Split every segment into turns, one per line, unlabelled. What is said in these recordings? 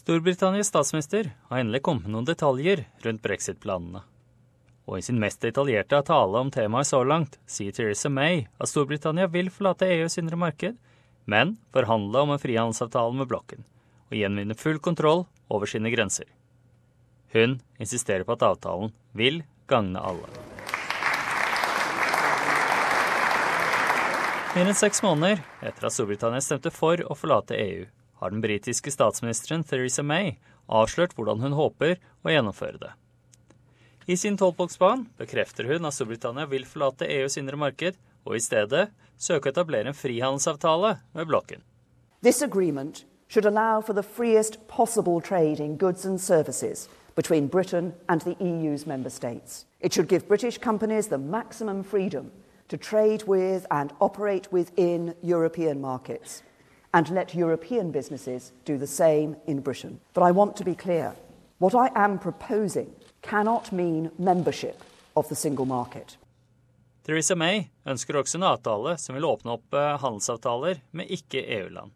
Storbritannias statsminister har endelig kommet med noen detaljer rundt brexit-planene. Og i sin mest detaljerte tale om temaet så langt sier Theresa May at Storbritannia vil forlate EUs indre marked, men forhandle om en frihandelsavtale med blokken og gjenvinne full kontroll over sine grenser. Hun insisterer på at avtalen vil gagne alle. Mer enn seks måneder etter at Storbritannia stemte for å forlate EU, har den britiske statsministeren Theresa May avslørt hvordan hun håper å gjennomføre det. I sin tolvpunktsplan bekrefter hun at Storbritannia vil forlate EUs indre marked, og i stedet søke å etablere en frihandelsavtale med blokken.
This agreement should allow for the freest possible trade in goods and services between Britain and the EU's member states. It should give British companies the maximum freedom to trade with and operate within European markets and let European businesses do the same in Britain. But I want to be clear what I am proposing cannot mean membership of the single market.
Theresa May ønsker også en avtale som vil åpne opp eh, handelsavtaler med ikke-EU-land.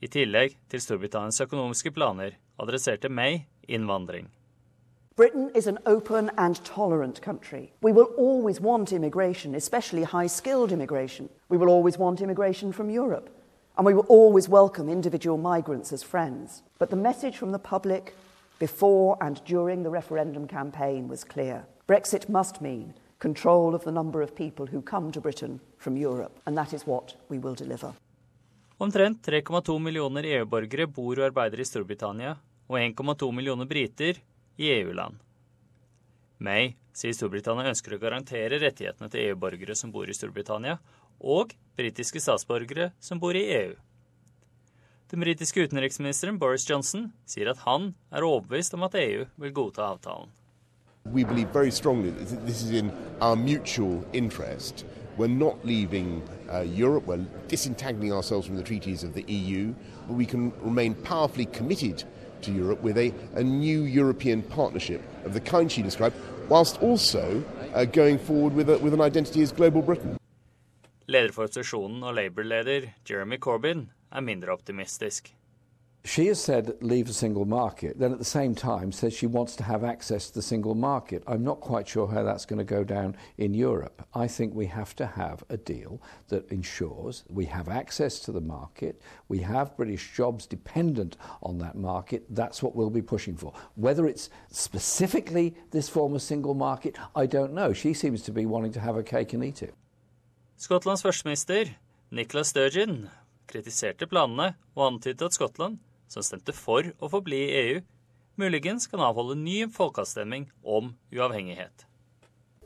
I tillegg til Storbritannias økonomiske planer adresserte May innvandring.
Britain is an open and tolerant country. We will always want immigration, especially high skilled immigration. We will always want immigration from Europe. And we will always welcome individual migrants as friends. But the message from the public before and during the referendum campaign was clear. Brexit must mean control of the number of people who come to Britain from Europe, and that is what we will deliver.
Omtrent 3,2 millioner EU-borgere bor og arbeider i Storbritannia, og 1,2 millioner briter i EU-land. May sier Storbritannia ønsker å garantere rettighetene til EU-borgere som bor i Storbritannia, og britiske statsborgere som bor i EU. Den britiske utenriksministeren Boris Johnson sier at han er overbevist om at EU vil godta avtalen.
We believe very strongly that this is in our mutual interest. We're not leaving uh, Europe, we're disentangling ourselves from the treaties of the EU, but we can remain powerfully committed to Europe with a, a new European partnership of the kind she described, whilst also uh, going forward with, a, with an identity as global Britain.
Leder for opposisjonen og Labour-leder Jeremy Corbyn er mindre optimistisk.
She has said leave the single market, then at the same time says she wants to have access to the single market. I'm not quite sure how that's going to go down in Europe. I think we have to have a deal that ensures we have access to the market, we have British jobs dependent on that market. That's what we'll be pushing for. Whether it's specifically this form of single market, I don't know. She seems to be wanting to have a cake and eat it.
Skottlands førsteminister Nicola Sturgeon kritiserte planene og antydet at Skottland som stemte for å forbli i EU, muligens kan avholde ny folkeavstemning om uavhengighet.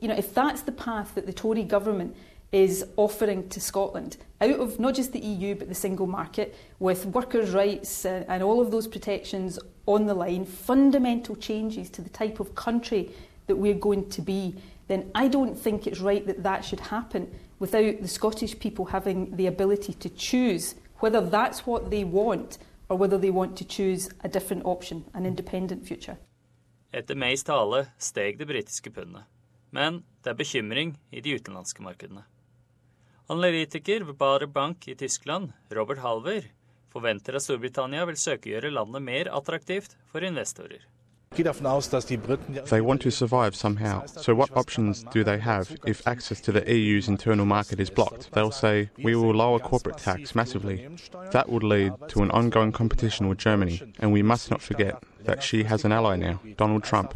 You know, if that's the path that the Tory government is offering to Scotland, out of not just the EU but the single market, with workers' rights and, and all of those protections on the line, fundamental changes to the type of country that we're going to be, then I don't think it's right that that should happen without the Scottish people having the ability to choose whether that's what they want or whether they want to choose a different option, an independent future.
Etter Mays tale steg det britiske pundet, men det er bekymring i de utenlandske markedene. Analytiker ved Bader Bank i Tyskland, Robert Halver, forventer at Storbritannia vil søke gjøre landet mer attraktivt for investorer.
They want to survive somehow. So, what options do they have if access to the EU's internal market is blocked? They'll say, we will lower corporate tax massively. That would lead to an ongoing competition with Germany. And we must not forget that she has an ally now, Donald Trump,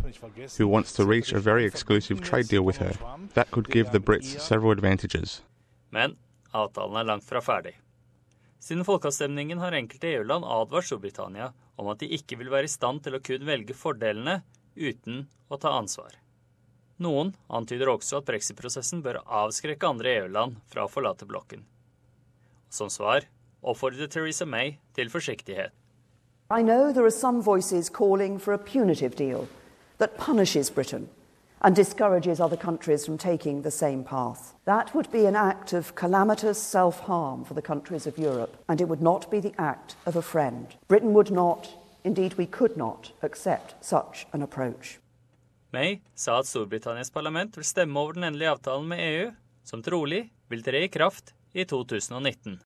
who wants to reach a very exclusive trade deal with her. That could give the Brits several advantages.
Men avtalen er langt fra ferdig. Siden folkeavstemningen har enkelte EU-land advart Storbritannia om at de ikke vil være i stand til å kun velge fordelene uten å ta ansvar. Noen antyder også at brexit-prosessen bør avskrekke andre EU-land fra å forlate blokken. Som svar oppfordret Theresa May til forsiktighet.
I know there are some voices calling for a punitive deal that punishes Britain and discourages other countries from taking the same path. That would be an act of calamitous self harm for the countries of Europe, and it would not be the act of a friend. Britain would not, indeed, we could not, accept such an approach.
May sa at parlament vil stemme over den endelige avtalen med EU, som trolig vil tre i kraft i 2019.